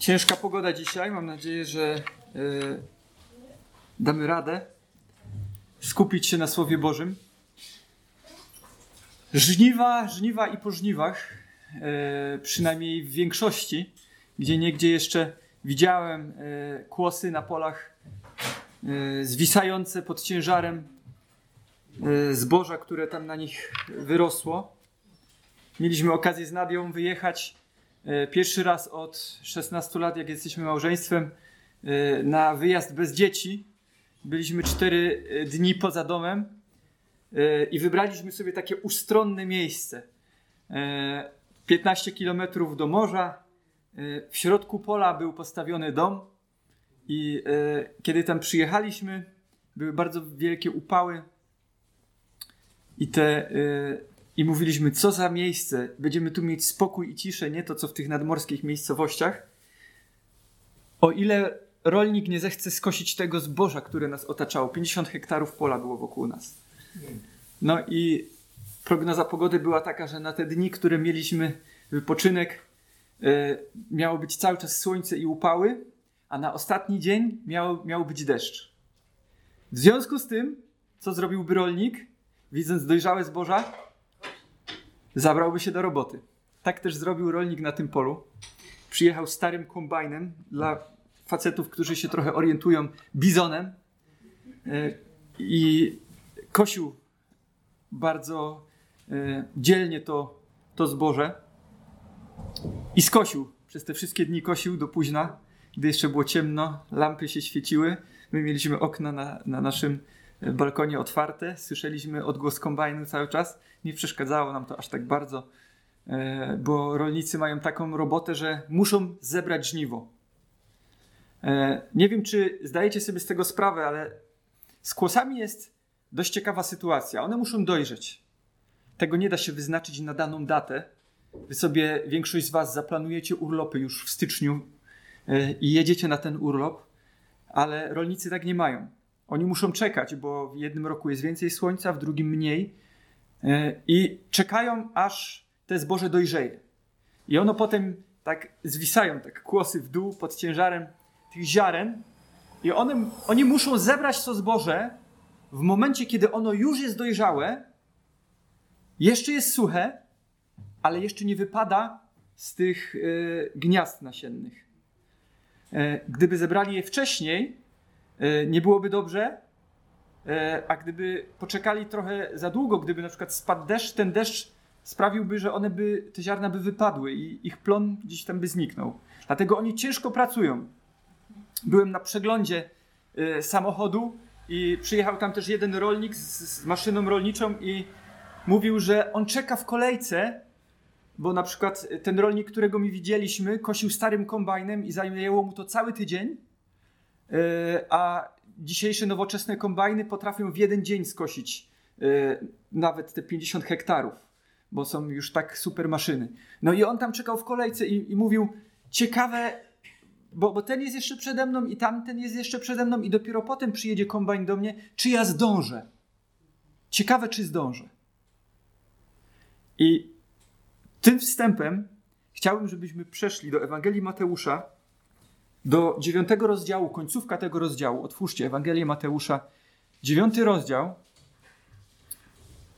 Ciężka pogoda dzisiaj. Mam nadzieję, że y, damy radę skupić się na Słowie Bożym. Żniwa, żniwa i po żniwach, y, przynajmniej w większości, gdzie niegdzie jeszcze widziałem y, kłosy na polach zwisające pod ciężarem zboża, które tam na nich wyrosło. Mieliśmy okazję z Nadią wyjechać pierwszy raz od 16 lat, jak jesteśmy małżeństwem, e, na wyjazd bez dzieci. Byliśmy 4 e, dni poza domem i wybraliśmy sobie takie ustronne miejsce. 15 kilometrów do morza. W środku pola był postawiony dom i kiedy tam przyjechaliśmy, były bardzo wielkie upały i te i mówiliśmy, co za miejsce, będziemy tu mieć spokój i ciszę, nie to co w tych nadmorskich miejscowościach. O ile rolnik nie zechce skosić tego zboża, które nas otaczało, 50 hektarów pola było wokół nas. No i prognoza pogody była taka, że na te dni, które mieliśmy wypoczynek, yy, miało być cały czas słońce i upały, a na ostatni dzień miał, miał być deszcz. W związku z tym, co zrobiłby rolnik, widząc dojrzałe zboża? Zabrałby się do roboty. Tak też zrobił rolnik na tym polu. Przyjechał starym kombajnem dla facetów, którzy się trochę orientują, bizonem e, i kosił bardzo e, dzielnie to, to zboże i skosił. Przez te wszystkie dni kosił do późna, gdy jeszcze było ciemno, lampy się świeciły. My mieliśmy okna na, na naszym balkonie otwarte, słyszeliśmy odgłos kombajnu cały czas. Nie przeszkadzało nam to aż tak bardzo, e, bo rolnicy mają taką robotę, że muszą zebrać żniwo. E, nie wiem, czy zdajecie sobie z tego sprawę, ale z kłosami jest dość ciekawa sytuacja. One muszą dojrzeć. Tego nie da się wyznaczyć na daną datę. Wy sobie, większość z Was, zaplanujecie urlopy już w styczniu e, i jedziecie na ten urlop, ale rolnicy tak nie mają. Oni muszą czekać, bo w jednym roku jest więcej słońca, w drugim mniej. E, I czekają, aż te zboże dojrzeje. I ono potem tak zwisają, tak kłosy w dół pod ciężarem tych ziaren. I one, oni muszą zebrać to zboże w momencie, kiedy ono już jest dojrzałe, jeszcze jest suche, ale jeszcze nie wypada z tych y, gniazd nasiennych. Y, gdyby zebrali je wcześniej, E, nie byłoby dobrze, e, a gdyby poczekali trochę za długo, gdyby na przykład spadł deszcz, ten deszcz sprawiłby, że one by, te ziarna by wypadły i ich plon gdzieś tam by zniknął. Dlatego oni ciężko pracują. Byłem na przeglądzie e, samochodu i przyjechał tam też jeden rolnik z, z maszyną rolniczą i mówił, że on czeka w kolejce, bo na przykład ten rolnik, którego mi widzieliśmy, kosił starym kombajnem i zajęło mu to cały tydzień E, a dzisiejsze nowoczesne kombajny potrafią w jeden dzień skosić e, nawet te 50 hektarów, bo są już tak super maszyny. No i on tam czekał w kolejce i, i mówił, ciekawe, bo, bo ten jest jeszcze przede mną i tamten jest jeszcze przede mną i dopiero potem przyjedzie kombajn do mnie, czy ja zdążę. Ciekawe, czy zdążę. I tym wstępem chciałbym, żebyśmy przeszli do Ewangelii Mateusza, do dziewiątego rozdziału, końcówka tego rozdziału. Otwórzcie Ewangelię Mateusza, dziewiąty rozdział,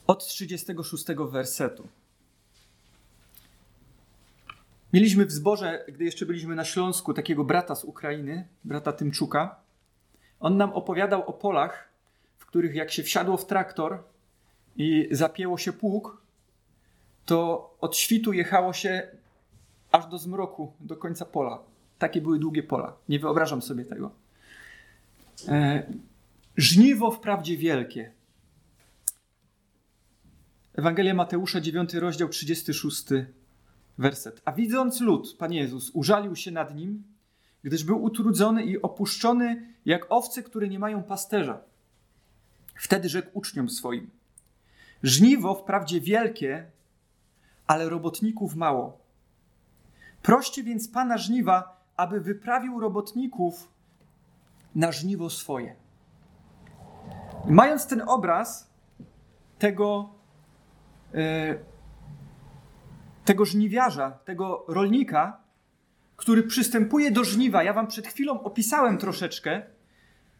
od 36 wersetu. Mieliśmy w zborze, gdy jeszcze byliśmy na Śląsku, takiego brata z Ukrainy, brata Tymczuka. On nam opowiadał o polach, w których jak się wsiadło w traktor i zapięło się pług, to od świtu jechało się aż do zmroku, do końca pola. Takie były długie pola. Nie wyobrażam sobie tego. E, żniwo wprawdzie wielkie. Ewangelia Mateusza, 9 rozdział, 36 werset. A widząc lud, Pan Jezus użalił się nad nim, gdyż był utrudzony i opuszczony jak owce, które nie mają pasterza. Wtedy rzekł uczniom swoim: Żniwo wprawdzie wielkie, ale robotników mało. Proście więc Pana żniwa, aby wyprawił robotników na żniwo swoje. Mając ten obraz tego, e, tego żniwiarza, tego rolnika, który przystępuje do żniwa. Ja wam przed chwilą opisałem troszeczkę.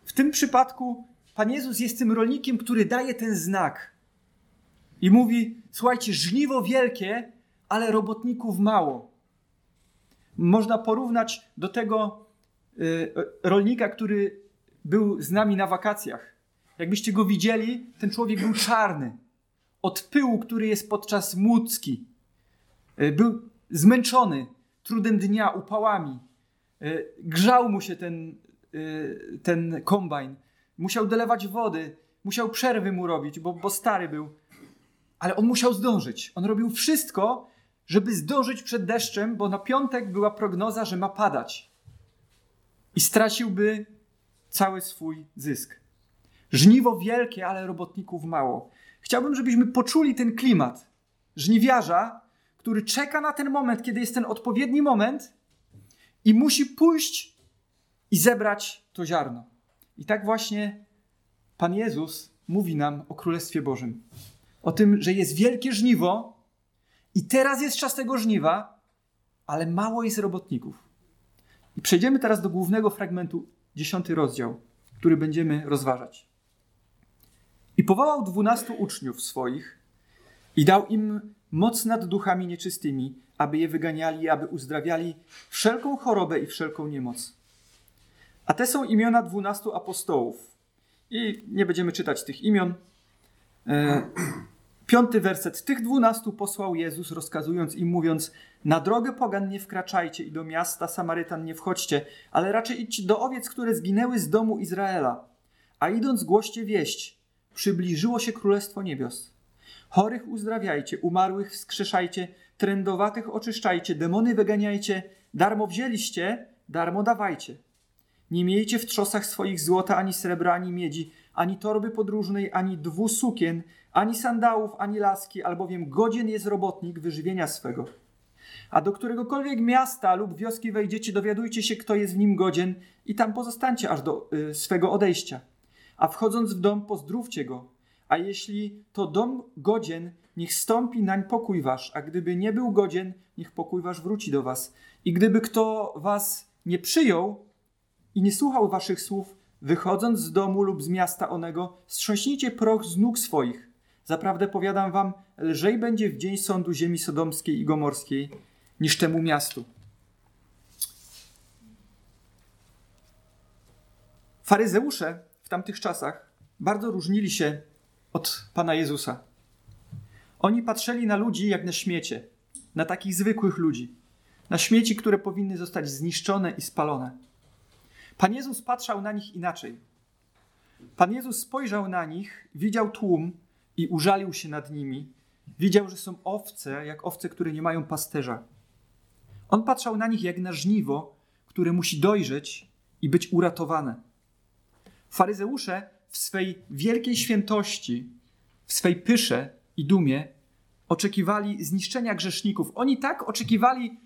W tym przypadku Pan Jezus jest tym rolnikiem, który daje ten znak. I mówi: Słuchajcie, żniwo wielkie, ale robotników mało. Można porównać do tego y, rolnika, który był z nami na wakacjach. Jakbyście go widzieli, ten człowiek był czarny. Od pyłu, który jest podczas młódzki. Y, był zmęczony trudem dnia, upałami. Y, grzał mu się ten, ten kombajn. Musiał dolewać wody. Musiał przerwy mu robić, bo, bo stary był. Ale on musiał zdążyć. On robił wszystko, żeby zdążyć przed deszczem, bo na piątek była prognoza, że ma padać. I straciłby cały swój zysk. Żniwo wielkie, ale robotników mało. Chciałbym, żebyśmy poczuli ten klimat żniwiarza, który czeka na ten moment, kiedy jest ten odpowiedni moment i musi pójść i zebrać to ziarno. I tak właśnie Pan Jezus mówi nam o Królestwie Bożym. O tym, że jest wielkie żniwo i teraz jest czas tego żniwa, ale mało jest robotników. I przejdziemy teraz do głównego fragmentu, dziesiąty rozdział, który będziemy rozważać. I powołał dwunastu uczniów swoich i dał im moc nad duchami nieczystymi, aby je wyganiali, aby uzdrawiali wszelką chorobę i wszelką niemoc. A te są imiona dwunastu apostołów. I nie będziemy czytać tych imion. E, Piąty werset. Tych dwunastu posłał Jezus, rozkazując im, mówiąc: Na drogę pogan nie wkraczajcie i do miasta Samarytan nie wchodźcie, ale raczej idźcie do owiec, które zginęły z domu Izraela. A idąc głoście wieść: Przybliżyło się królestwo niebios. Chorych uzdrawiajcie, umarłych wskrzeszajcie, trędowatych oczyszczajcie, demony wyganiajcie, darmo wzięliście, darmo dawajcie. Nie miejcie w trzosach swoich złota, ani srebra, ani miedzi, ani torby podróżnej, ani dwu sukien, ani sandałów, ani laski, albowiem godzien jest robotnik wyżywienia swego. A do któregokolwiek miasta lub wioski wejdziecie, dowiadujcie się, kto jest w nim godzien i tam pozostańcie aż do y, swego odejścia. A wchodząc w dom, pozdrówcie go. A jeśli to dom godzien, niech stąpi nań pokój wasz, a gdyby nie był godzien, niech pokój wasz wróci do was. I gdyby kto was nie przyjął i nie słuchał waszych słów, wychodząc z domu lub z miasta onego, strząśnijcie proch z nóg swoich Zaprawdę powiadam wam, lżej będzie w dzień sądu ziemi sodomskiej i gomorskiej niż temu miastu. Faryzeusze w tamtych czasach bardzo różnili się od Pana Jezusa. Oni patrzyli na ludzi jak na śmiecie, na takich zwykłych ludzi, na śmieci, które powinny zostać zniszczone i spalone. Pan Jezus patrzał na nich inaczej. Pan Jezus spojrzał na nich, widział tłum, i użalił się nad nimi. Widział, że są owce, jak owce, które nie mają pasterza. On patrzał na nich jak na żniwo, które musi dojrzeć i być uratowane. Faryzeusze w swej wielkiej świętości, w swej pysze i dumie oczekiwali zniszczenia grzeszników. Oni tak oczekiwali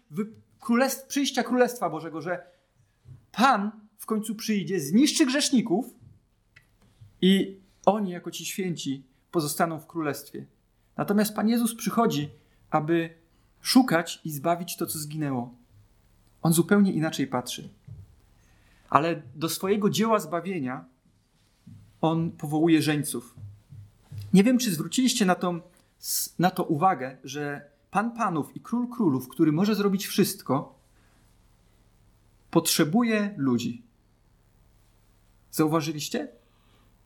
królestw, przyjścia Królestwa Bożego, że Pan w końcu przyjdzie, zniszczy grzeszników i oni jako ci święci pozostaną w królestwie. Natomiast Pan Jezus przychodzi, aby szukać i zbawić to, co zginęło. On zupełnie inaczej patrzy. Ale do swojego dzieła zbawienia on powołuje żeńców. Nie wiem, czy zwróciliście na na to uwagę, że Pan Panów i Król Królów, który może zrobić wszystko, potrzebuje ludzi. Zauważyliście,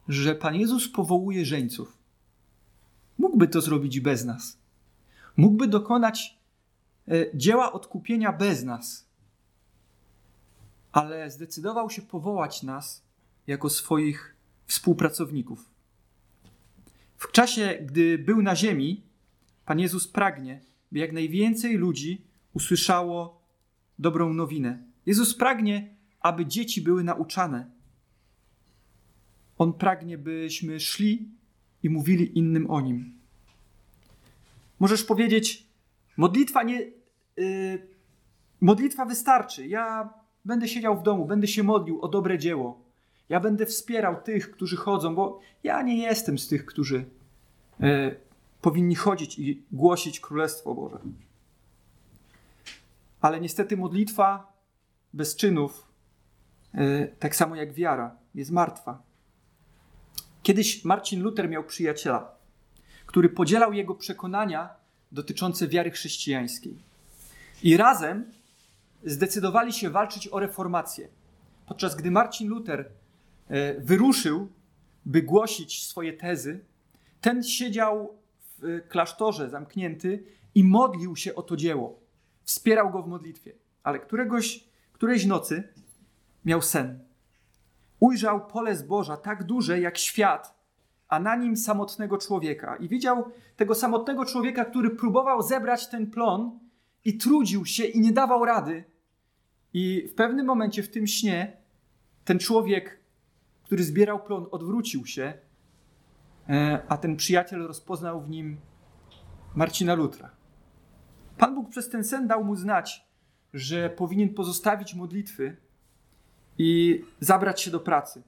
że Pan Jezus powołuje żeńców. Mógłby to zrobić bez nas. Mógłby dokonać e, dzieła odkupienia bez nas. Ale zdecydował się powołać nas jako swoich współpracowników. W czasie, gdy był na ziemi, Pan Jezus pragnie, by jak najwięcej ludzi usłyszało dobrą nowinę. Jezus pragnie, aby dzieci były nauczane. On pragnie, byśmy szli i mówili innym o nim. Możesz powiedzieć, modlitwa nie. Yy, modlitwa wystarczy. Ja będę siedział w domu, będę się modlił o dobre dzieło. Ja będę wspierał tych, którzy chodzą, bo ja nie jestem z tych, którzy yy, powinni chodzić i głosić Królestwo Boże. Ale niestety modlitwa bez czynów, e, tak samo jak wiara, jest martwa. Kiedyś Marcin Luther miał przyjaciela, który podzielał jego przekonania dotyczące wiary chrześcijańskiej. I razem zdecydowali się walczyć o reformację. Podczas gdy Marcin Luther e, wyruszył, by głosić swoje tezy, ten siedział w klasztorze zamknięty i modlił się o to dzieło. Wspierał go w modlitwie. Ale któregoś, którejś nocy miał sen. Ujrzał pole zboża tak duże jak świat, a na nim samotnego człowieka. I widział tego samotnego człowieka, który próbował zebrać ten plon i trudził się i nie dawał rady. I w pewnym momencie w tym śnie ten człowiek, który zbierał plon, odwrócił się, e, a ten przyjaciel rozpoznał w nim Marcina Lutra. Pan Bóg przez ten sen dał mu znać, że powinien pozostawić modlitwy i zabrać się do pracy.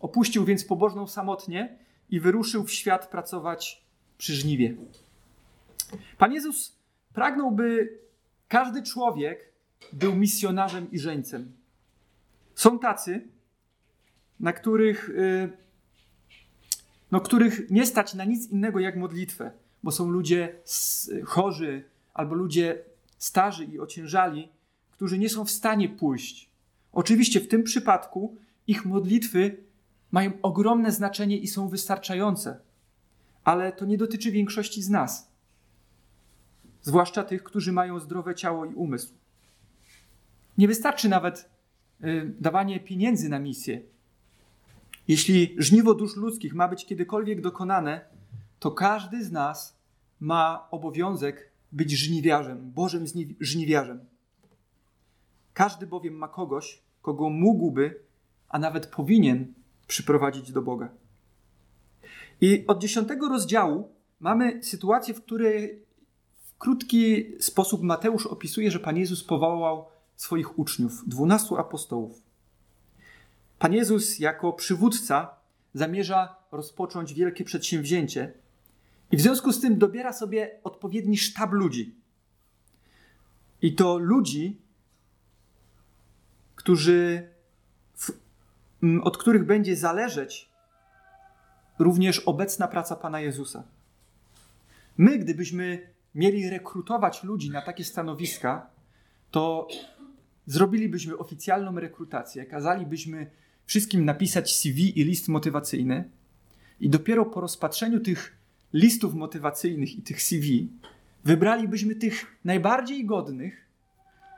Opuścił więc pobożną samotnie i wyruszył w świat pracować przy żniwie. Pan Jezus pragnął, by każdy człowiek był misjonarzem i żeńcem. Są tacy, na których, y, no, których nie stać na nic innego jak modlitwę, bo są ludzie chorzy albo ludzie starzy i ociężali, którzy nie są w stanie pójść. Oczywiście w tym przypadku ich modlitwy mają ogromne znaczenie i są wystarczające, ale to nie dotyczy większości z nas, zwłaszcza tych, którzy mają zdrowe ciało i umysł. Nie wystarczy nawet y, dawanie pieniędzy na misję. Jeśli żniwo dusz ludzkich ma być kiedykolwiek dokonane, to każdy z nas ma obowiązek być żniwiarzem, Bożym żniwiarzem. Każdy bowiem ma kogoś, kogo mógłby, a nawet powinien przyprowadzić do Boga. I od dziesiątego rozdziału mamy sytuację, w której w krótki sposób Mateusz opisuje, że Pan Jezus powołał swoich uczniów, dwunastu apostołów. Pan Jezus jako przywódca zamierza rozpocząć wielkie przedsięwzięcie i w związku z tym dobiera sobie odpowiedni sztab ludzi. I to ludzi, którzy, od których będzie zależeć również obecna praca Pana Jezusa. My, gdybyśmy mieli rekrutować ludzi na takie stanowiska, to zrobilibyśmy oficjalną rekrutację, kazalibyśmy wszystkim napisać CV i list motywacyjny, i dopiero po rozpatrzeniu tych listów motywacyjnych i tych CV wybralibyśmy tych najbardziej godnych,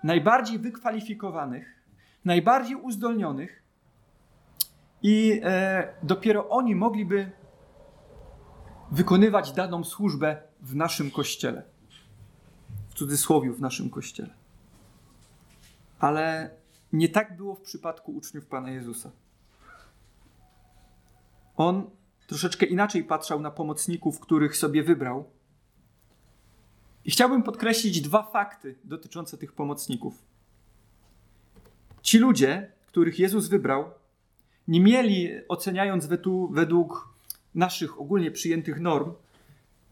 najbardziej wykwalifikowanych, najbardziej uzdolnionych, i e, dopiero oni mogliby wykonywać daną służbę w naszym kościele. W cudzysłowie, w naszym kościele. Ale nie tak było w przypadku uczniów Pana Jezusa. On troszeczkę inaczej patrzał na pomocników, których sobie wybrał. I chciałbym podkreślić dwa fakty dotyczące tych pomocników. Ci ludzie, których Jezus wybrał, nie mieli, oceniając według naszych ogólnie przyjętych norm,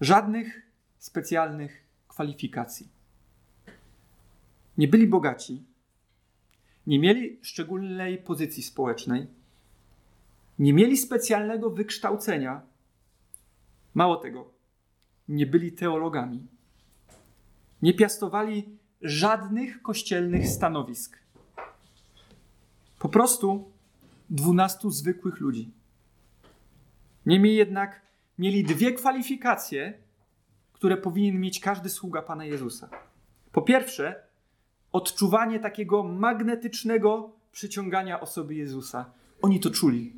żadnych specjalnych kwalifikacji. Nie byli bogaci, nie mieli szczególnej pozycji społecznej, nie mieli specjalnego wykształcenia. Mało tego, nie byli teologami. Nie piastowali żadnych kościelnych stanowisk. Po prostu dwunastu zwykłych ludzi. Niemniej jednak mieli dwie kwalifikacje, które powinien mieć każdy sługa Pana Jezusa. Po pierwsze, odczuwanie takiego magnetycznego przyciągania osoby Jezusa. Oni to czuli.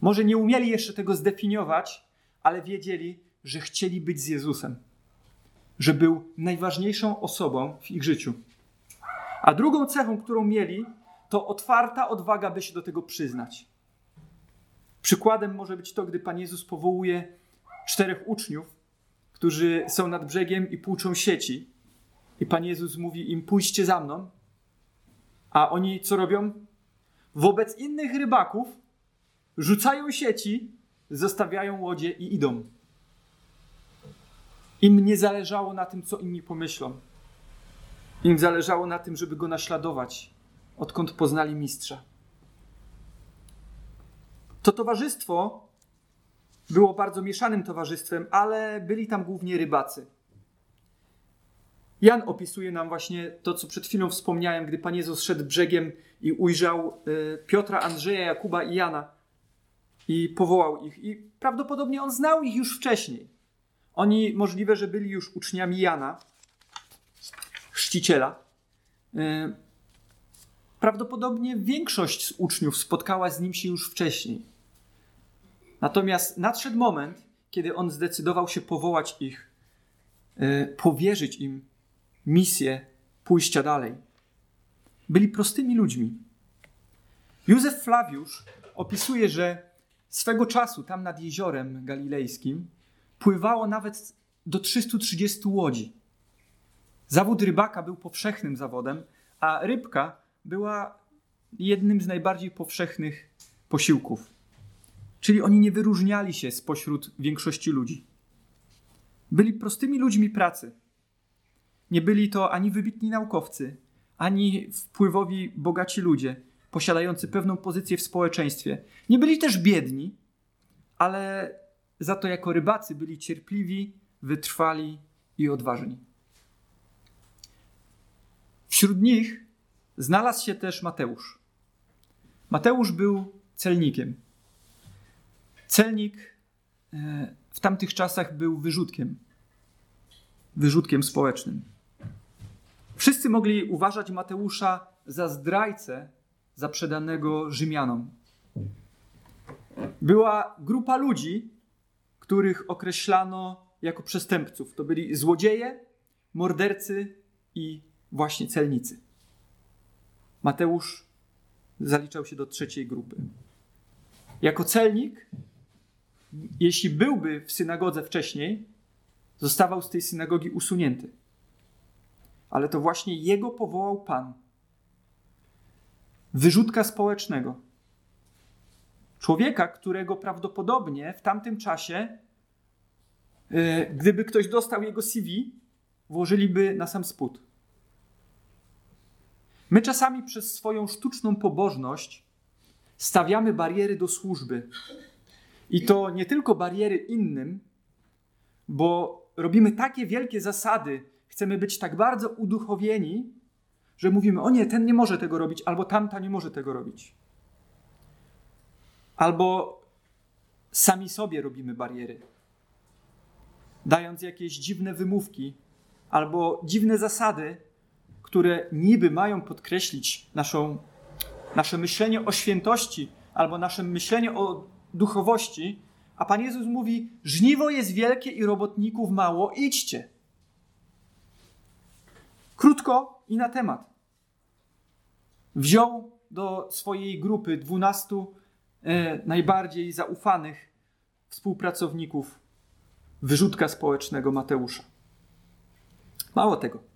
Może nie umieli jeszcze tego zdefiniować, ale wiedzieli, że chcieli być z Jezusem, że był najważniejszą osobą w ich życiu. A drugą cechą, którą mieli, to otwarta odwaga, by się do tego przyznać. Przykładem może być to, gdy Pan Jezus powołuje czterech uczniów, którzy są nad brzegiem i płuczą sieci. I Pan Jezus mówi im: Pójdźcie za mną. A oni co robią? Wobec innych rybaków rzucają sieci, zostawiają łodzie i idą. Im nie zależało na tym, co inni pomyślą. Im zależało na tym, żeby go naśladować odkąd poznali mistrza. To towarzystwo było bardzo mieszanym towarzystwem, ale byli tam głównie rybacy. Jan opisuje nam właśnie to, co przed chwilą wspomniałem, gdy Pan Jezus szedł brzegiem i ujrzał y, Piotra, Andrzeja, Jakuba i Jana i powołał ich. I prawdopodobnie on znał ich już wcześniej. Oni możliwe, że byli już uczniami Jana, chrzciciela. Prawdopodobnie większość z uczniów spotkała z nim się już wcześniej. Natomiast nadszedł moment, kiedy on zdecydował się powołać ich, y, powierzyć im misję pójścia dalej. Byli prostymi ludźmi. Józef Flawiusz opisuje, że swego czasu tam nad jeziorem galilejskim pływało nawet do 330 łodzi. Zawód rybaka był powszechnym zawodem, a rybka była jednym z najbardziej powszechnych posiłków. Czyli oni nie wyróżniali się spośród większości ludzi. Byli prostymi ludźmi pracy. Nie byli to ani wybitni naukowcy, ani wpływowi bogaci ludzie, posiadający pewną pozycję w społeczeństwie. Nie byli też biedni, ale za to jako rybacy byli cierpliwi, wytrwali i odważni. Wśród nich znalazł się też Mateusz. Mateusz był celnikiem. Celnik e, w tamtych czasach był wyrzutkiem. Wyrzutkiem społecznym. Wszyscy mogli uważać Mateusza za zdrajcę zaprzedanego Rzymianom. Była grupa ludzi, których określano jako przestępców. To byli złodzieje, mordercy i właśnie celnicy. Mateusz zaliczał się do trzeciej grupy. Jako celnik, jeśli byłby w synagodze wcześniej, zostawał z tej synagogi usunięty ale to właśnie jego powołał Pan. Wyrzutka społecznego. Człowieka, którego prawdopodobnie w tamtym czasie, yy, gdyby ktoś dostał jego CV, włożyliby na sam spód. My czasami przez swoją sztuczną pobożność stawiamy bariery do służby. I to nie tylko bariery innym, bo robimy takie wielkie zasady chcemy być tak bardzo uduchowieni, że mówimy: O nie, ten nie może tego robić, albo tamta nie może tego robić. Albo sami sobie robimy bariery, dając jakieś dziwne wymówki albo dziwne zasady, które niby mają podkreślić naszą, nasze myślenie o świętości albo nasze myślenie o duchowości, a Pan Jezus mówi: Żniwo jest wielkie i robotników mało, idźcie. Krótko i na temat. Wziął do swojej grupy dwunastu e, najbardziej zaufanych współpracowników wyrzutka społecznego Mateusza. Mało tego.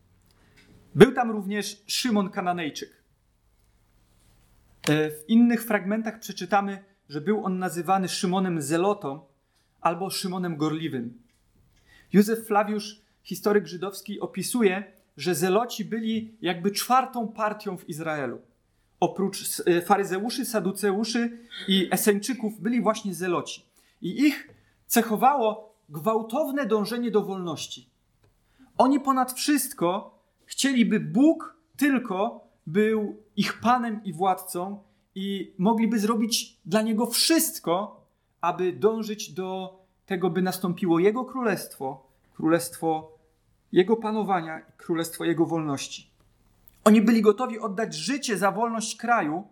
Był tam również Szymon Kananejczyk. E, w innych fragmentach przeczytamy, że był on nazywany Szymonem Zelotą albo Szymonem Gorliwym. Józef Flawiusz, historyk żydowski, opisuje, że Zeloci byli jakby czwartą partią w Izraelu. Oprócz e, faryzeuszy, saduceuszy i eseńczyków byli właśnie Zeloci. I ich cechowało gwałtowne dążenie do wolności. Oni ponad wszystko chcieliby Bóg tylko był ich panem i władcą i mogliby zrobić dla niego wszystko, aby dążyć do tego, by nastąpiło jego królestwo, królestwo jego panowania królestwo Jego wolności. Oni byli gotowi oddać życie za wolność kraju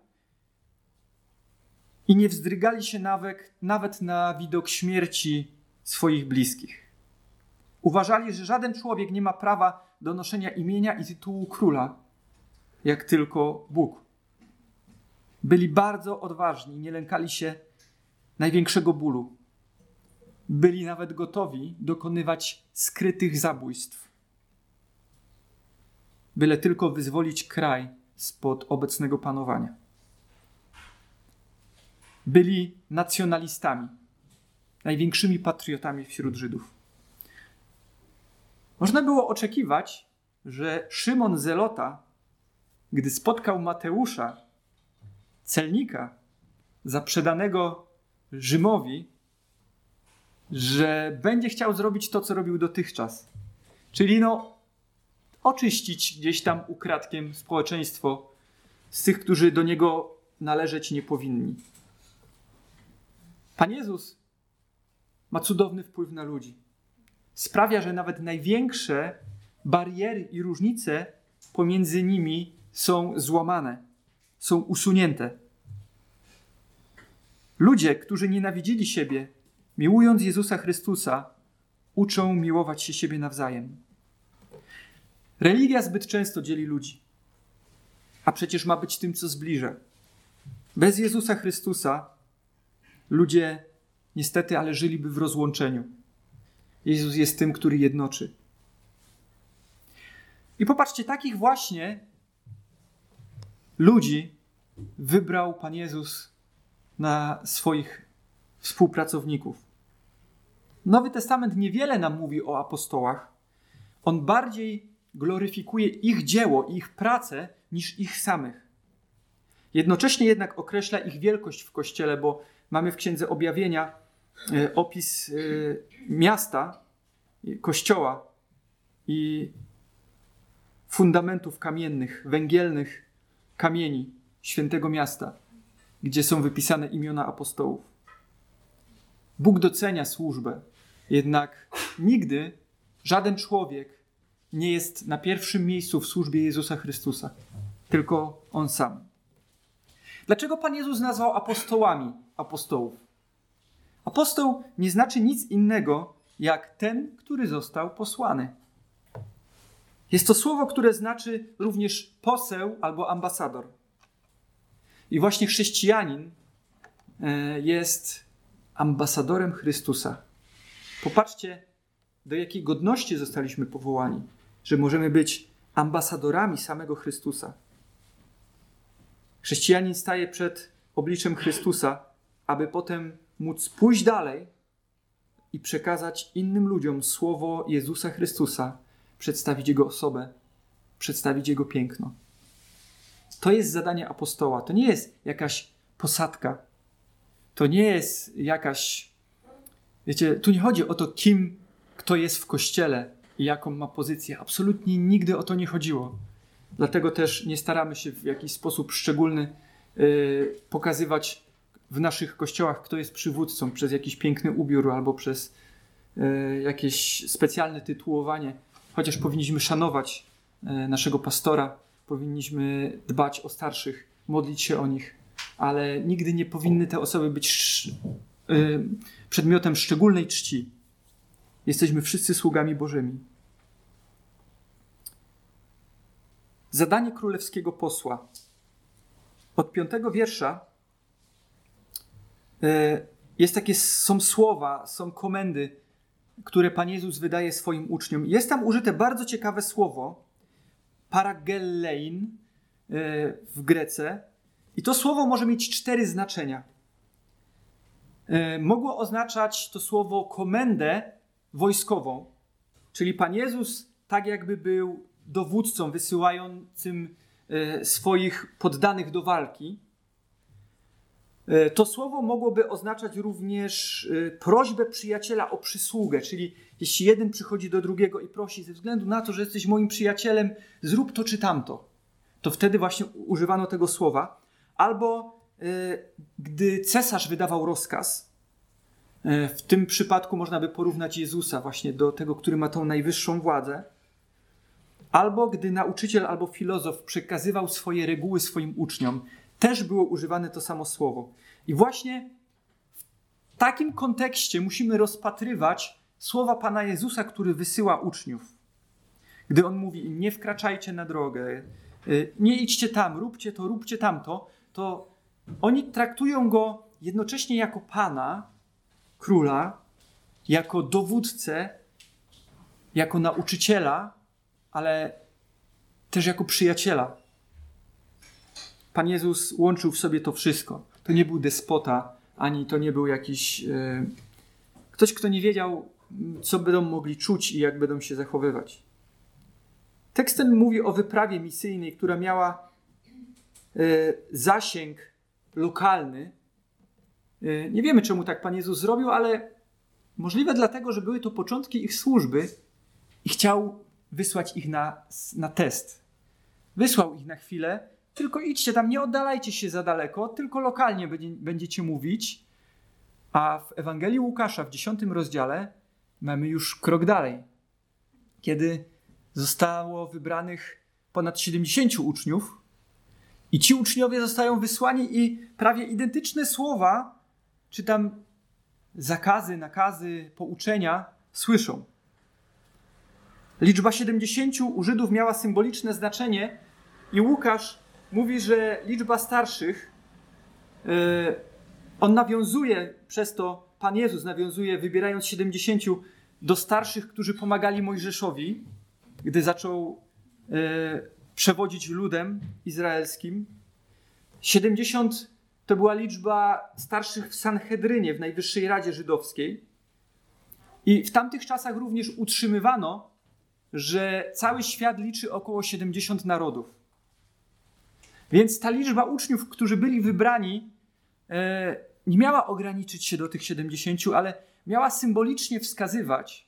i nie wzdrygali się nawet, nawet na widok śmierci swoich bliskich. Uważali, że żaden człowiek nie ma prawa do noszenia imienia i tytułu króla, jak tylko Bóg. Byli bardzo odważni, nie lękali się największego bólu. Byli nawet gotowi dokonywać skrytych zabójstw byle tylko wyzwolić kraj spod obecnego panowania. Byli nacjonalistami, największymi patriotami wśród Żydów. Można było oczekiwać, że Szymon Zelota gdy spotkał Mateusza, celnika, zaprzedanego Rzymowi, że będzie chciał zrobić to, co robił dotychczas. Czyli no, oczyścić gdzieś tam ukradkiem społeczeństwo z tych, którzy do niego należeć nie powinni. Pan Jezus ma cudowny wpływ na ludzi. Sprawia, że nawet największe bariery i różnice pomiędzy nimi są złamane, są usunięte. Ludzie, którzy nienawidzili siebie, miłując Jezusa Chrystusa, uczą miłować się siebie nawzajem. Religia zbyt często dzieli ludzi, a przecież ma być tym, co zbliża. Bez Jezusa Chrystusa ludzie niestety, ale żyliby w rozłączeniu. Jezus jest tym, który jednoczy. I popatrzcie, takich właśnie ludzi wybrał Pan Jezus na swoich współpracowników. Nowy Testament niewiele nam mówi o apostołach. On bardziej gloryfikuje ich dzieło, ich pracę niż ich samych. Jednocześnie jednak określa ich wielkość w kościele, bo mamy w Księdze Objawienia opis e, miasta, kościoła i fundamentów kamiennych, węgielnych kamieni świętego miasta, gdzie są wypisane imiona apostołów. Bóg docenia służbę, jednak nigdy żaden człowiek nie jest na pierwszym miejscu w służbie Jezusa Chrystusa, tylko On sam. Dlaczego Pan Jezus nazwał apostołami apostołów? Apostoł nie znaczy nic innego jak ten, który został posłany. Jest to słowo, które znaczy również poseł albo ambasador. I właśnie chrześcijanin e, jest ambasadorem Chrystusa. Popatrzcie, do jakiej godności zostaliśmy powołani, że możemy być ambasadorami samego Chrystusa. Chrześcijanin staje przed obliczem Chrystusa, aby potem móc pójść dalej i przekazać innym ludziom słowo Jezusa Chrystusa, przedstawić Jego osobę, przedstawić Jego piękno. To jest zadanie apostoła. To nie jest jakaś posadka. To nie jest jakaś. Wiecie, tu nie chodzi o to, kim kto jest w kościele i jaką ma pozycję. Absolutnie nigdy o to nie chodziło. Dlatego też nie staramy się w jakiś sposób szczególny yy, pokazywać w naszych kościołach, kto jest przywódcą przez jakiś piękny ubiór albo przez yy, jakieś specjalne tytułowanie. Chociaż powinniśmy szanować yy, naszego pastora, powinniśmy dbać o starszych, modlić się o nich, ale nigdy nie powinny te osoby być yy, przedmiotem szczególnej czci. Jesteśmy wszyscy sługami Bożymi. Zadanie królewskiego posła. Od piątego wiersza e, jest takie, są słowa, są komendy, które Pan Jezus wydaje swoim uczniom. Jest tam użyte bardzo ciekawe słowo, paragellein e, w Grece. I to słowo może mieć cztery znaczenia. E, mogło oznaczać to słowo komendę wojskową, czyli Pan Jezus tak jakby był dowódcą wysyłającym e, swoich poddanych do walki. E, to słowo mogłoby oznaczać również e, prośbę przyjaciela o przysługę, czyli jeśli jeden przychodzi do drugiego i prosi ze względu na to, że jesteś moim przyjacielem, zrób to czy tamto, to wtedy właśnie używano tego słowa. Albo gdy cesarz wydawał rozkaz, w tym przypadku można by porównać Jezusa właśnie do tego, który ma tą najwyższą władzę albo gdy nauczyciel albo filozof przekazywał swoje reguły swoim uczniom, też było używane to samo słowo. I właśnie w takim kontekście musimy rozpatrywać słowa Pana Jezusa, który wysyła uczniów. Gdy on mówi Nie wkraczajcie na drogę, y, nie idźcie tam, róbcie to, róbcie tamto, to oni traktują go jednocześnie jako Pana, króla, jako dowódcę, jako nauczyciela, ale też jako przyjaciela. Pan Jezus łączył w sobie to wszystko. To nie był despota, ani to nie był jakiś yy, ktoś, kto nie wiedział, co będą mogli czuć i jak będą się zachowywać. Tekst ten mówi o wyprawie misyjnej, która miała zasięg lokalny. Nie wiemy, czemu tak Pan Jezus zrobił, ale możliwe dlatego, że były to początki ich służby i chciał wysłać ich na, na test. Wysłał ich na chwilę, tylko idźcie tam, nie oddalajcie się za daleko, tylko lokalnie będziecie mówić. A w Ewangelii Łukasza w 10 rozdziale mamy już krok dalej, kiedy zostało wybranych ponad 70 uczniów i ci uczniowie zostają wysłani i prawie identyczne słowa, czy tam zakazy, nakazy, pouczenia słyszą. Liczba 70 u Żydów miała symboliczne znaczenie i Łukasz mówi, że liczba starszych, yy, on nawiązuje przez to, Pan Jezus nawiązuje, wybierając 70 do starszych, którzy pomagali Mojżeszowi, gdy zaczął yy, przewodzić ludem izraelskim. 70 to była liczba starszych w Sanhedrynie, w Najwyższej Radzie Żydowskiej. I w tamtych czasach również utrzymywano, że cały świat liczy około 70 narodów. Więc ta liczba uczniów, którzy byli wybrani, e, nie miała ograniczyć się do tych 70, ale miała symbolicznie wskazywać,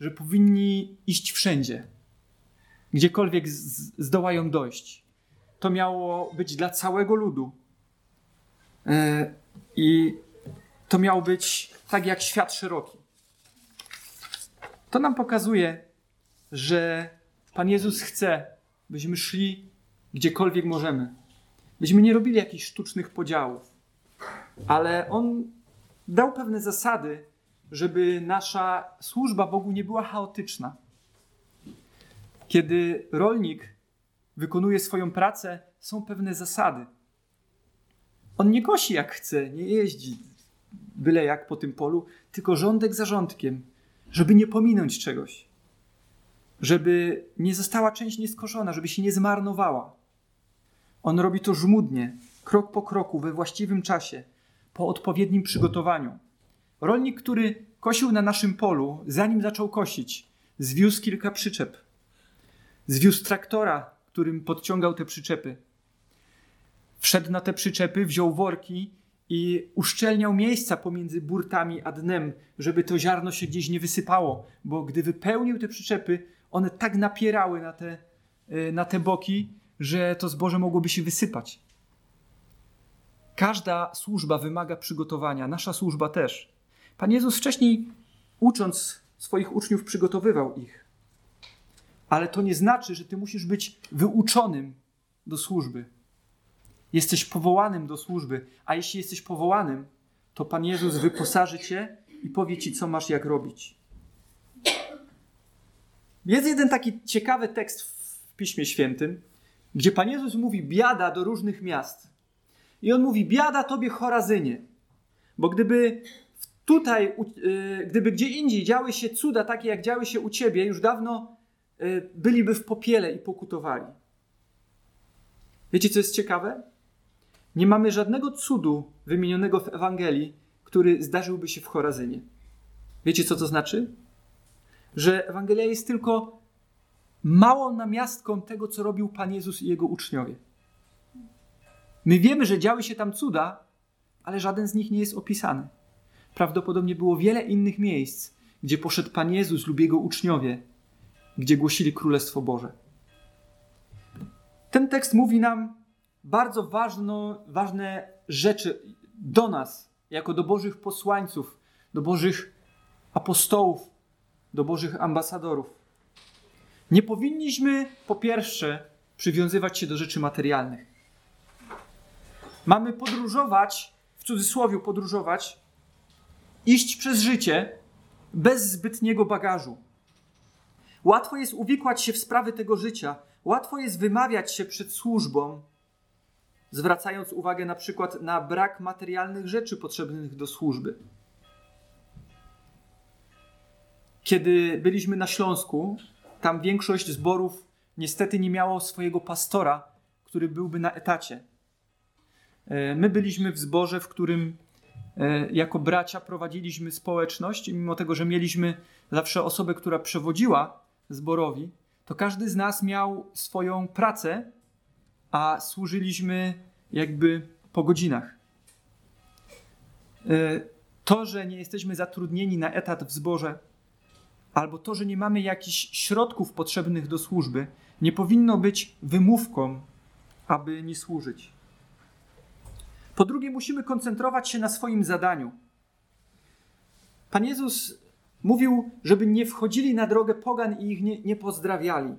że powinni iść wszędzie, gdziekolwiek zdołają dojść. To miało być dla całego ludu. E, I to miało być tak jak świat szeroki. To nam pokazuje, że Pan Jezus chce, byśmy szli gdziekolwiek możemy. Byśmy nie robili jakichś sztucznych podziałów, ale On dał pewne zasady, żeby nasza służba Bogu nie była chaotyczna. Kiedy rolnik wykonuje swoją pracę, są pewne zasady. On nie kosi jak chce, nie jeździ byle jak po tym polu, tylko rządek za rządkiem, żeby nie pominąć czegoś żeby nie została część nieskoszona, żeby się nie zmarnowała. On robi to żmudnie, krok po kroku, we właściwym czasie, po odpowiednim przygotowaniu. Rolnik, który kosił na naszym polu, zanim zaczął kosić, zwiózł kilka przyczep. Zwiózł traktora, którym podciągał te przyczepy. Wszedł na te przyczepy, wziął worki i uszczelniał miejsca pomiędzy burtami a dnem, żeby to ziarno się gdzieś nie wysypało, bo gdy wypełnił te przyczepy, one tak napierały na te, y, na te boki, że to zboże mogłoby się wysypać. Każda służba wymaga przygotowania, nasza służba też. Pan Jezus wcześniej, ucząc swoich uczniów, przygotowywał ich. Ale to nie znaczy, że ty musisz być wyuczonym do służby. Jesteś powołanym do służby, a jeśli jesteś powołanym, to Pan Jezus wyposaży cię i powie ci, co masz jak robić. Jest jeden taki ciekawy tekst w Piśmie Świętym, gdzie Pan Jezus mówi biada do różnych miast. I on mówi: Biada tobie Chorazynie. Bo gdyby tutaj, y, gdyby gdzie indziej działy się cuda takie, jak działy się u ciebie, już dawno y, byliby w popiele i pokutowali. Wiecie, co jest ciekawe? Nie mamy żadnego cudu wymienionego w Ewangelii, który zdarzyłby się w Chorazynie. Wiecie, co to znaczy? że Ewangelia jest tylko małą namiastką tego, co robił Pan Jezus i jego uczniowie. My wiemy, że działy się tam cuda, ale żaden z nich nie jest opisany. Prawdopodobnie było wiele innych miejsc, gdzie poszedł Pan Jezus lub jego uczniowie, gdzie głosili Królestwo Boże. Ten tekst mówi nam bardzo ważno, ważne rzeczy do nas, jako do Bożych posłańców, do Bożych apostołów, do Bożych ambasadorów. Nie powinniśmy po pierwsze przywiązywać się do rzeczy materialnych. Mamy podróżować, w cudzysłowie podróżować, iść przez życie bez zbytniego bagażu. Łatwo jest uwikłać się w sprawy tego życia, łatwo jest wymawiać się przed służbą, zwracając uwagę na przykład na brak materialnych rzeczy potrzebnych do służby. Kiedy byliśmy na Śląsku, tam większość zborów niestety nie miało swojego pastora, który byłby na etacie. E, my byliśmy w zborze, w którym e, jako bracia prowadziliśmy społeczność, i mimo tego, że mieliśmy zawsze osobę, która przewodziła zborowi, to każdy z nas miał swoją pracę a służyliśmy jakby po godzinach. E, to, że nie jesteśmy zatrudnieni na etat w zborze, albo to, że nie mamy jakichś środków potrzebnych do służby, nie powinno być wymówką, aby nie służyć. Po drugie, musimy koncentrować się na swoim zadaniu. Pan Jezus mówił, żeby nie wchodzili na drogę pogan i ich nie, nie pozdrawiali.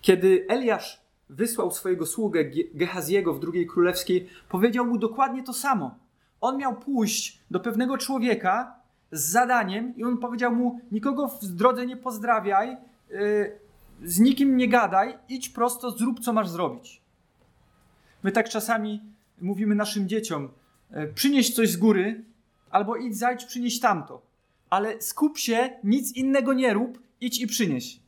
Kiedy Eliasz wysłał swojego sługę Gehaziego w drugiej królewskiej, powiedział mu dokładnie to samo. On miał pójść do pewnego człowieka z zadaniem i on powiedział mu: Nikogo w drodze nie pozdrawiaj, yy, z nikim nie gadaj, idź prosto, zrób co masz zrobić. My tak czasami mówimy naszym dzieciom: yy, przynieś coś z góry, albo idź, zajdź, przynieś tamto. Ale skup się, nic innego nie rób, idź i przynieś.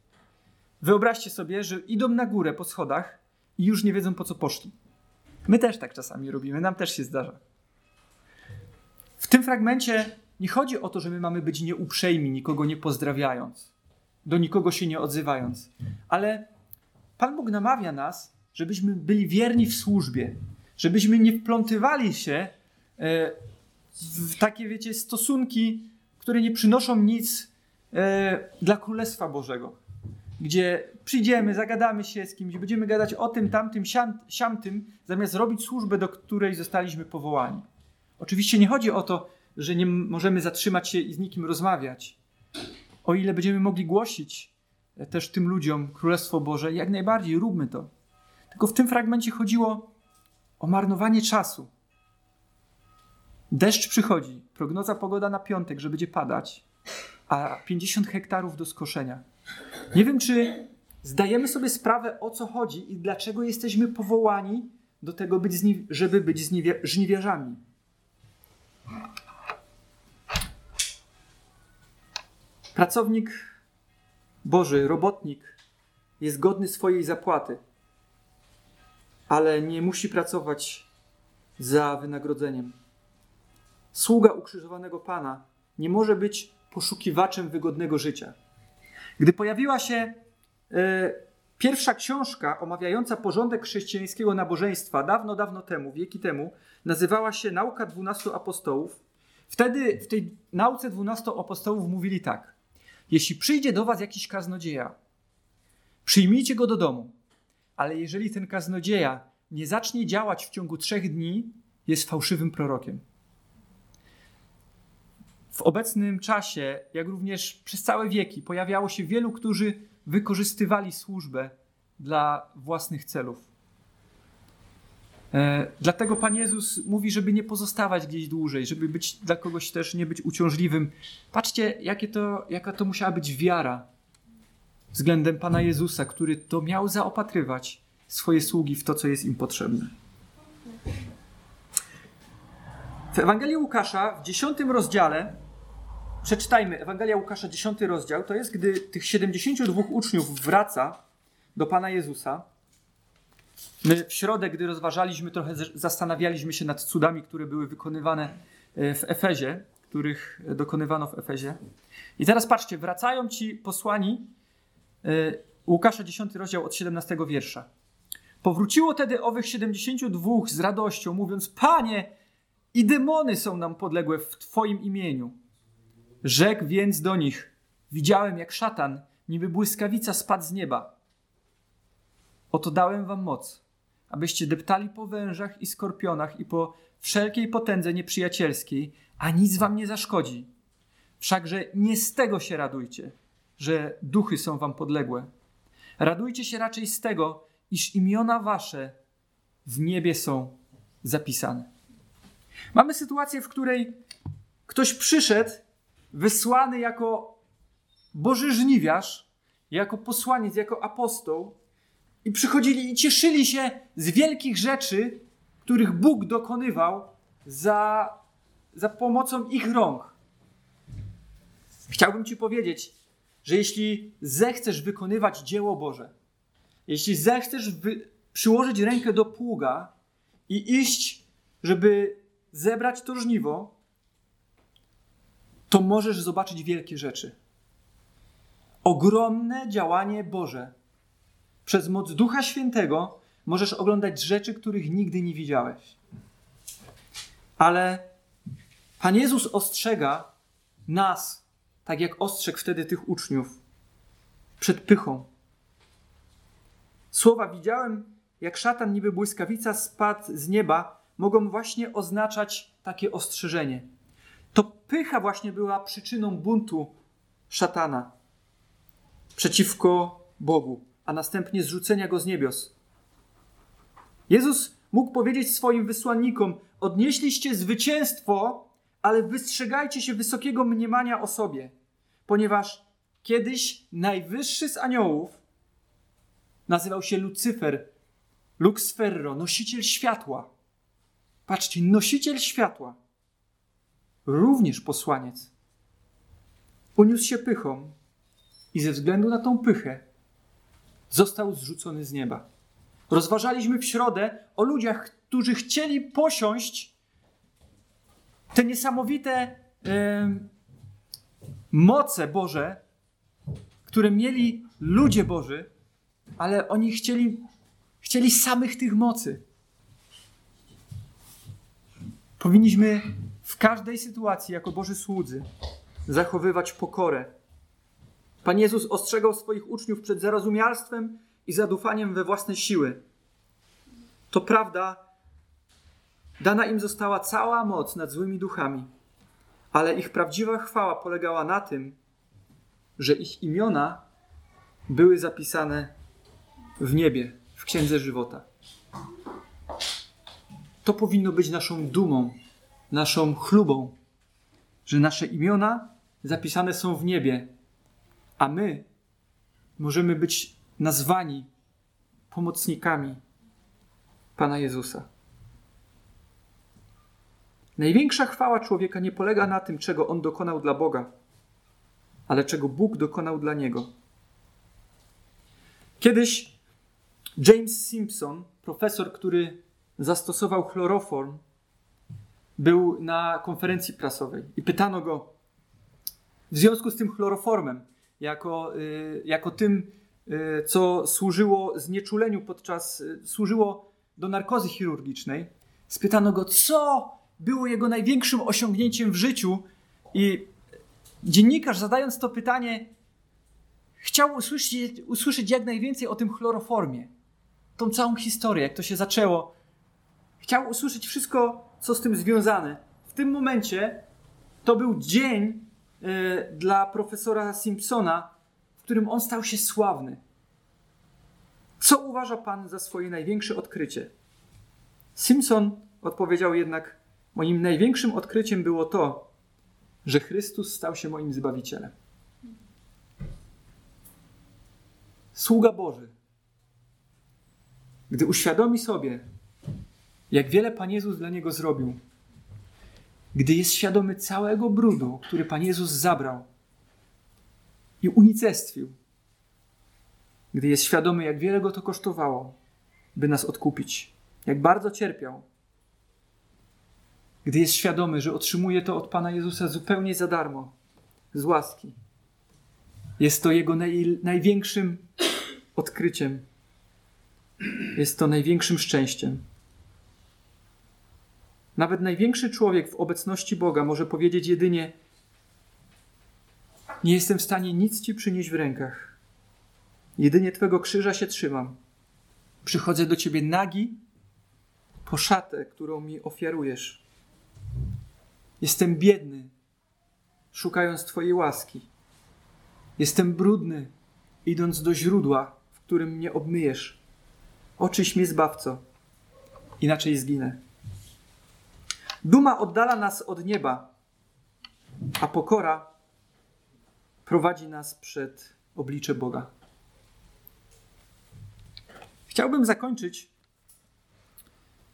Wyobraźcie sobie, że idą na górę po schodach i już nie wiedzą po co poszli. My też tak czasami robimy, nam też się zdarza. W tym fragmencie nie chodzi o to, że my mamy być nieuprzejmi, nikogo nie pozdrawiając, do nikogo się nie odzywając, ale Pan Bóg namawia nas, żebyśmy byli wierni w służbie, żebyśmy nie wplątywali się e, w takie, wiecie, stosunki, które nie przynoszą nic e, dla Królestwa Bożego. Gdzie przyjdziemy, zagadamy się z kimś, będziemy gadać o tym, tamtym, siam, siamtym, zamiast robić służbę, do której zostaliśmy powołani. Oczywiście nie chodzi o to, że nie możemy zatrzymać się i z nikim rozmawiać. O ile będziemy mogli głosić e, też tym ludziom Królestwo Boże, jak najbardziej róbmy to. Tylko w tym fragmencie chodziło o marnowanie czasu. Deszcz przychodzi, prognoza pogoda na piątek, że będzie padać, a 50 hektarów do skoszenia. Nie wiem, czy zdajemy sobie sprawę, o co chodzi i dlaczego jesteśmy powołani do tego, żeby być żniwiarzami. Pracownik Boży, robotnik jest godny swojej zapłaty, ale nie musi pracować za wynagrodzeniem. Sługa ukrzyżowanego Pana nie może być poszukiwaczem wygodnego życia. Gdy pojawiła się e, pierwsza książka omawiająca porządek chrześcijańskiego nabożeństwa, dawno, dawno temu, wieki temu, nazywała się Nauka dwunastu apostołów. Wtedy w tej nauce dwunastu apostołów mówili tak: Jeśli przyjdzie do was jakiś kaznodzieja, przyjmijcie go do domu, ale jeżeli ten kaznodzieja nie zacznie działać w ciągu trzech dni, jest fałszywym prorokiem w obecnym czasie, jak również przez całe wieki, pojawiało się wielu, którzy wykorzystywali służbę dla własnych celów. E, dlatego Pan Jezus mówi, żeby nie pozostawać gdzieś dłużej, żeby być dla kogoś też nie być uciążliwym. Patrzcie, jakie to, jaka to musiała być wiara względem Pana Jezusa, który to miał zaopatrywać swoje sługi w to, co jest im potrzebne. W Ewangelii Łukasza w dziesiątym rozdziale Przeczytajmy Ewangelia Łukasza, 10 rozdział. To jest, gdy tych 72 uczniów wraca do Pana Jezusa. My w środę, gdy rozważaliśmy, trochę zastanawialiśmy się nad cudami, które były wykonywane e, w Efezie, których dokonywano w Efezie. I teraz patrzcie, wracają ci posłani e, Łukasza 10 rozdział od 17 wiersza. Powróciło tedy owych 72 z radością, mówiąc: Panie, i demony są nam podległe w Twoim imieniu. Rzekł więc do nich: Widziałem, jak szatan, niby błyskawica, spadł z nieba. Oto dałem wam moc, abyście deptali po wężach i skorpionach i po wszelkiej potędze nieprzyjacielskiej, a nic wam nie zaszkodzi. Wszakże nie z tego się radujcie, że duchy są wam podległe. Radujcie się raczej z tego, iż imiona wasze w niebie są zapisane. Mamy sytuację, w której ktoś przyszedł wysłany jako Boży żniwiarz, jako posłaniec, jako apostoł i przychodzili i cieszyli się z wielkich rzeczy, których Bóg dokonywał za, za pomocą ich rąk. Chciałbym Ci powiedzieć, że jeśli zechcesz wykonywać dzieło Boże, jeśli zechcesz wy, przyłożyć rękę do pługa i iść, żeby zebrać to żniwo, to możesz zobaczyć wielkie rzeczy. Ogromne działanie Boże przez moc Ducha Świętego możesz oglądać rzeczy, których nigdy nie widziałeś. Ale Pan Jezus ostrzega nas, tak jak ostrzegł wtedy tych uczniów, przed pychą. Słowa widziałem, jak szatan niby błyskawica spadł z nieba, mogą właśnie oznaczać takie ostrzeżenie. To pycha właśnie była przyczyną buntu szatana przeciwko Bogu, a następnie zrzucenia go z niebios. Jezus mógł powiedzieć swoim wysłannikom: Odnieśliście zwycięstwo, ale wystrzegajcie się wysokiego mniemania o sobie, ponieważ kiedyś najwyższy z aniołów nazywał się Lucyfer, Lux Ferro, nosiciel światła. Patrzcie, nosiciel światła, również posłaniec, uniósł się pychą i ze względu na tą pychę został zrzucony z nieba. Rozważaliśmy w środę o ludziach, którzy chcieli posiąść te niesamowite moce Boże, które mieli ludzie Boży, ale oni chcieli, chcieli samych tych mocy. Powinniśmy w każdej sytuacji, jako Boży słudzy, zachowywać pokorę. Pan Jezus ostrzegał swoich uczniów przed zarozumialstwem i zadufaniem we własne siły. To prawda, dana im została cała moc nad złymi duchami, ale ich prawdziwa chwała polegała na tym, że ich imiona były zapisane w niebie, w księdze żywota. To powinno być naszą dumą, naszą chlubą, że nasze imiona zapisane są w niebie, a my możemy być nazwani pomocnikami Pana Jezusa. Największa chwała człowieka nie polega na tym, czego on dokonał dla Boga, ale czego Bóg dokonał dla niego. Kiedyś James Simpson, profesor, który zastosował chloroform, był na konferencji prasowej i pytano go w związku z tym chloroformem, jako, y, jako tym, y, co służyło znieczuleniu podczas, y, służyło do narkozy chirurgicznej, spytano go, co było jego największym osiągnięciem w życiu i dziennikarz zadając to pytanie chciał usłyszeć, usłyszeć jak najwięcej o tym chloroformie. Tą całą historię, jak to się zaczęło. Chciał usłyszeć wszystko, co z tym związane. W tym momencie to był dzień dla profesora Simpsona, w którym on stał się sławny. Co uważa pan za swoje największe odkrycie? Simpson odpowiedział jednak: Moim największym odkryciem było to, że Chrystus stał się moim zbawicielem. Sługa Boży, gdy uświadomi sobie, jak wiele Pan Jezus dla niego zrobił, gdy jest świadomy całego brudu, który Pan Jezus zabrał i unicestwił, gdy jest świadomy, jak wiele go to kosztowało, by nas odkupić, jak bardzo cierpiał, gdy jest świadomy, że otrzymuje to od Pana Jezusa zupełnie za darmo, z łaski. Jest to jego naj, największym odkryciem. Jest to największym szczęściem. Nawet największy człowiek w obecności Boga może powiedzieć jedynie: Nie jestem w stanie nic ci przynieść w rękach. Jedynie Twego krzyża się trzymam. Przychodzę do Ciebie nagi po szatę, którą mi ofiarujesz. Jestem biedny, szukając Twojej łaski. Jestem brudny, idąc do źródła, w którym mnie obmyjesz. Oczyś mnie, zbawco, inaczej zginę. Duma oddala nas od nieba, a pokora prowadzi nas przed oblicze Boga. Chciałbym zakończyć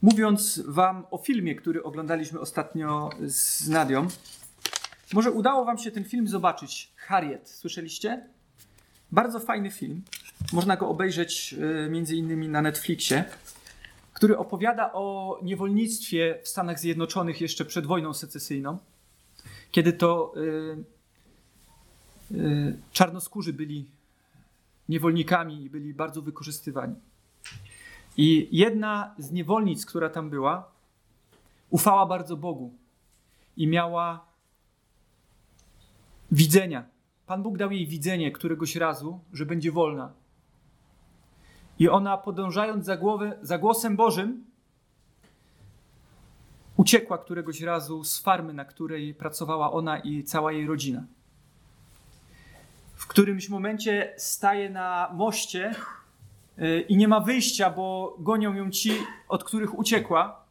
mówiąc Wam o filmie, który oglądaliśmy ostatnio z Nadią. Może udało Wam się ten film zobaczyć. Harriet, słyszeliście? Bardzo fajny film. Można go obejrzeć y, między innymi na Netflixie, który opowiada o niewolnictwie w Stanach Zjednoczonych jeszcze przed wojną secesyjną, kiedy to yy, yy, czarnoskórzy byli niewolnikami i byli bardzo wykorzystywani. I jedna z niewolnic, która tam była, ufała bardzo Bogu i miała widzenia. Pan Bóg dał jej widzenie któregoś razu, że będzie wolna. I ona, podążając za, głowę, za głosem Bożym, uciekła któregoś razu z farmy, na której pracowała ona i cała jej rodzina. W którymś momencie staje na moście y, i nie ma wyjścia, bo gonią ją ci, od których uciekła.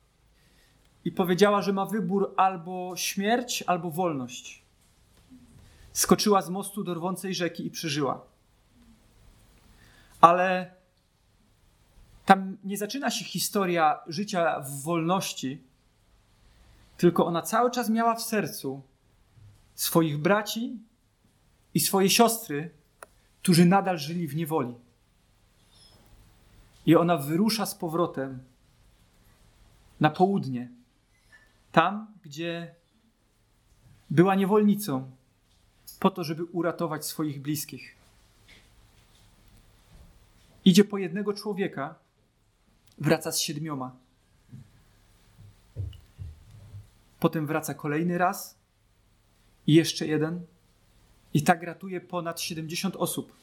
I powiedziała, że ma wybór albo śmierć, albo wolność. Skoczyła z mostu do rwącej rzeki i przeżyła. Ale tam nie zaczyna się historia życia w wolności, tylko ona cały czas miała w sercu swoich braci i swoje siostry, którzy nadal żyli w niewoli. I ona wyrusza z powrotem na południe, tam, gdzie była niewolnicą, po to, żeby uratować swoich bliskich. Idzie po jednego człowieka, wraca z siedmioma. Potem wraca kolejny raz i jeszcze jeden. I tak ratuje ponad 70 osób.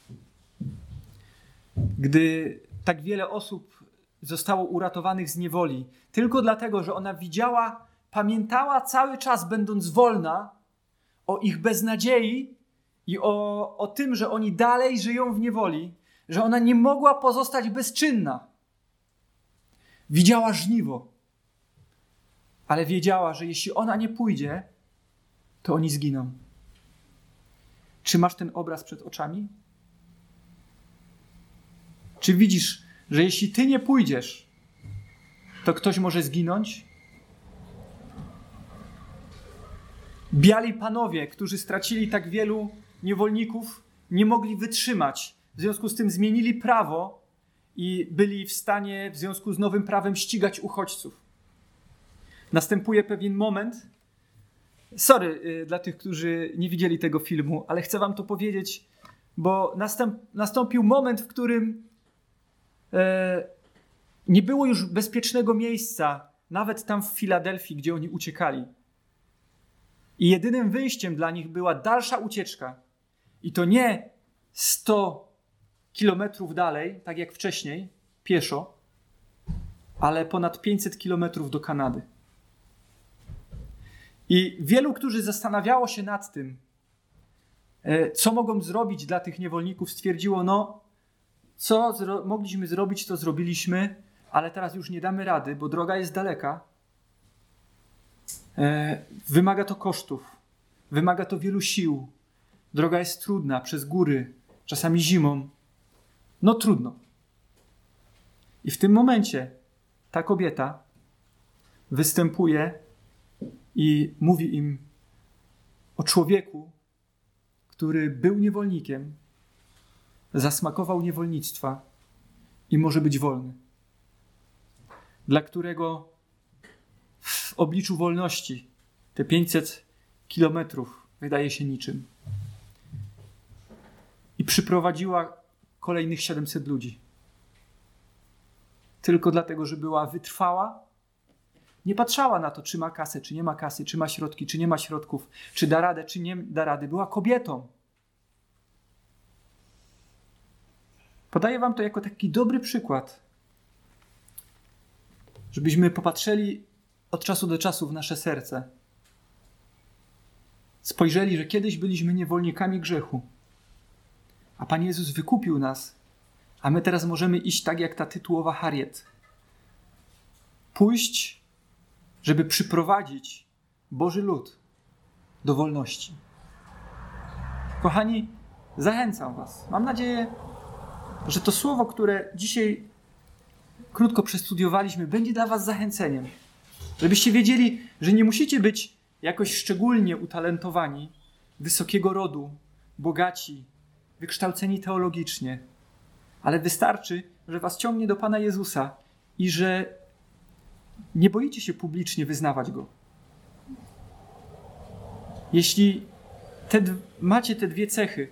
Gdy tak wiele osób zostało uratowanych z niewoli, tylko dlatego, że ona widziała, pamiętała cały czas, będąc wolna, o ich beznadziei i o, o tym, że oni dalej żyją w niewoli, że ona nie mogła pozostać bezczynna. Widziała żniwo, ale wiedziała, że jeśli ona nie pójdzie, to oni zginą. Czy masz ten obraz przed oczami? Czy widzisz, że jeśli ty nie pójdziesz, to ktoś może zginąć? Biali panowie, którzy stracili tak wielu niewolników, nie mogli wytrzymać. W związku z tym zmienili prawo i byli w stanie w związku z nowym prawem ścigać uchodźców. Następuje pewien moment. Sorry y, dla tych, którzy nie widzieli tego filmu, ale chcę wam to powiedzieć, bo nastąpił moment, w którym e, nie było już bezpiecznego miejsca, nawet tam w Filadelfii, gdzie oni uciekali. I jedynym wyjściem dla nich była dalsza ucieczka. I to nie 100 kilometrów dalej, tak jak wcześniej, pieszo, ale ponad 500 kilometrów do Kanady. I wielu, którzy zastanawiało się nad tym, e, co mogą zrobić dla tych niewolników, stwierdziło: No, co zro mogliśmy zrobić, to zrobiliśmy, ale teraz już nie damy rady, bo droga jest daleka. E, wymaga to kosztów, wymaga to wielu sił. Droga jest trudna, przez góry, czasami zimą. No trudno. I w tym momencie ta kobieta występuje i mówi im o człowieku, który był niewolnikiem, zasmakował niewolnictwa i może być wolny. Dla którego w obliczu wolności te 500 kilometrów wydaje się niczym. I przyprowadziła kolejnych 700 ludzi. Tylko dlatego, że była wytrwała nie patrzała na to, czy ma kasę, czy nie ma kasy, czy ma środki, czy nie ma środków, czy da radę, czy nie da rady. Była kobietą. Podaję Wam to jako taki dobry przykład, żebyśmy popatrzyli od czasu do czasu w nasze serce. Spojrzeli, że kiedyś byliśmy niewolnikami grzechu, a Pan Jezus wykupił nas, a my teraz możemy iść tak jak ta tytułowa Harriet. Pójść żeby przyprowadzić Boży lud do wolności. Kochani, zachęcam Was. Mam nadzieję, że to słowo, które dzisiaj krótko przestudiowaliśmy, będzie dla Was zachęceniem. Żebyście wiedzieli, że nie musicie być jakoś szczególnie utalentowani, wysokiego rodu, bogaci, wykształceni teologicznie, ale wystarczy, że Was ciągnie do Pana Jezusa i że nie boicie się publicznie wyznawać Go. Jeśli te, macie te dwie cechy,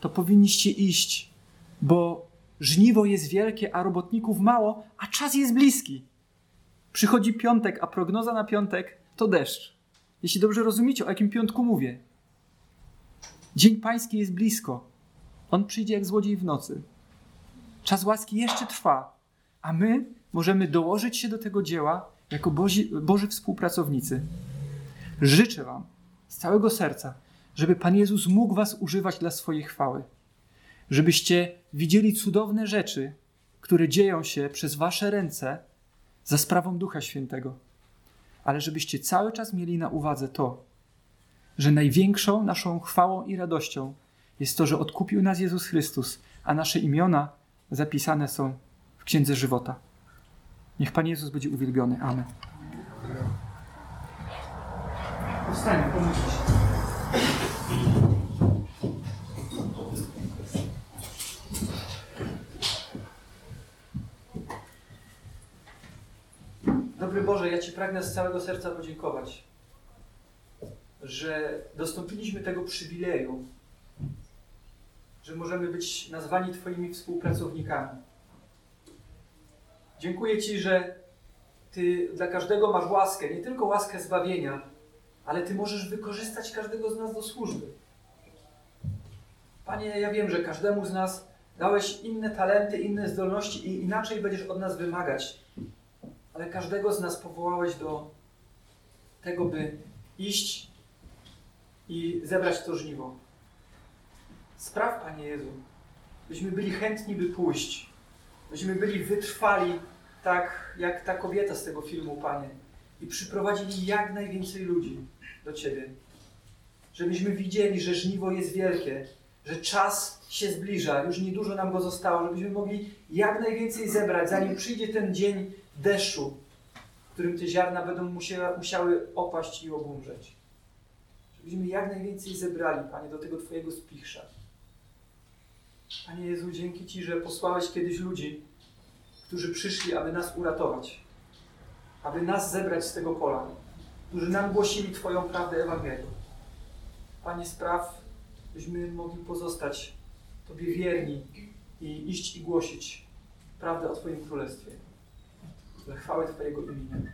to powinniście iść, bo żniwo jest wielkie, a robotników mało, a czas jest bliski. Przychodzi piątek, a prognoza na piątek to deszcz. Jeśli dobrze rozumiecie, o jakim piątku mówię. Dzień Pański jest blisko. On przyjdzie jak złodziej w nocy. Czas łaski jeszcze trwa, a my możemy dołożyć się do tego dzieła jako Bozi, Boży współpracownicy. Życzę Wam z całego serca, żeby Pan Jezus mógł Was używać dla swojej chwały. Żebyście widzieli cudowne rzeczy, które dzieją się przez Wasze ręce za sprawą Ducha Świętego. Ale żebyście cały czas mieli na uwadze to, że największą naszą chwałą i radością jest to, że odkupił nas Jezus Chrystus, a nasze imiona zapisane są w Księdze Żywota. Niech Pan Jezus będzie uwielbiony. Amen. Powstańmy, pomóżmy się. Dobry Boże, ja Ci pragnę z całego serca podziękować, że dostąpiliśmy tego przywileju, że możemy być nazwani Twoimi współpracownikami. Dziękuję Ci, że Ty dla każdego masz łaskę, nie tylko łaskę zbawienia, ale Ty możesz wykorzystać każdego z nas do służby. Panie, ja wiem, że każdemu z nas dałeś inne talenty, inne zdolności i inaczej będziesz od nas wymagać, ale każdego z nas powołałeś do tego, by iść i zebrać to żniwo. Spraw, Panie Jezu, byśmy byli chętni, by pójść, byśmy byli wytrwali, tak jak ta kobieta z tego filmu, Panie, i przyprowadzili jak najwięcej ludzi do Ciebie. Żebyśmy widzieli, że żniwo jest wielkie, że czas się zbliża, już niedużo nam go zostało, żebyśmy mogli jak najwięcej zebrać, zanim przyjdzie ten dzień deszczu, w którym te ziarna będą musiały, musiały opaść i obumrzeć. Żebyśmy jak najwięcej zebrali, Panie, do tego Twojego spichrza. Panie Jezu, dzięki Ci, że posłałeś kiedyś ludzi, którzy przyszli, aby nas uratować, aby nas zebrać z tego pola, którzy nam głosili Twoją prawdę Ewangelii. Panie, spraw, byśmy mogli pozostać Tobie wierni i iść i głosić prawdę o Twoim Królestwie. Dla chwały Twojego imienia.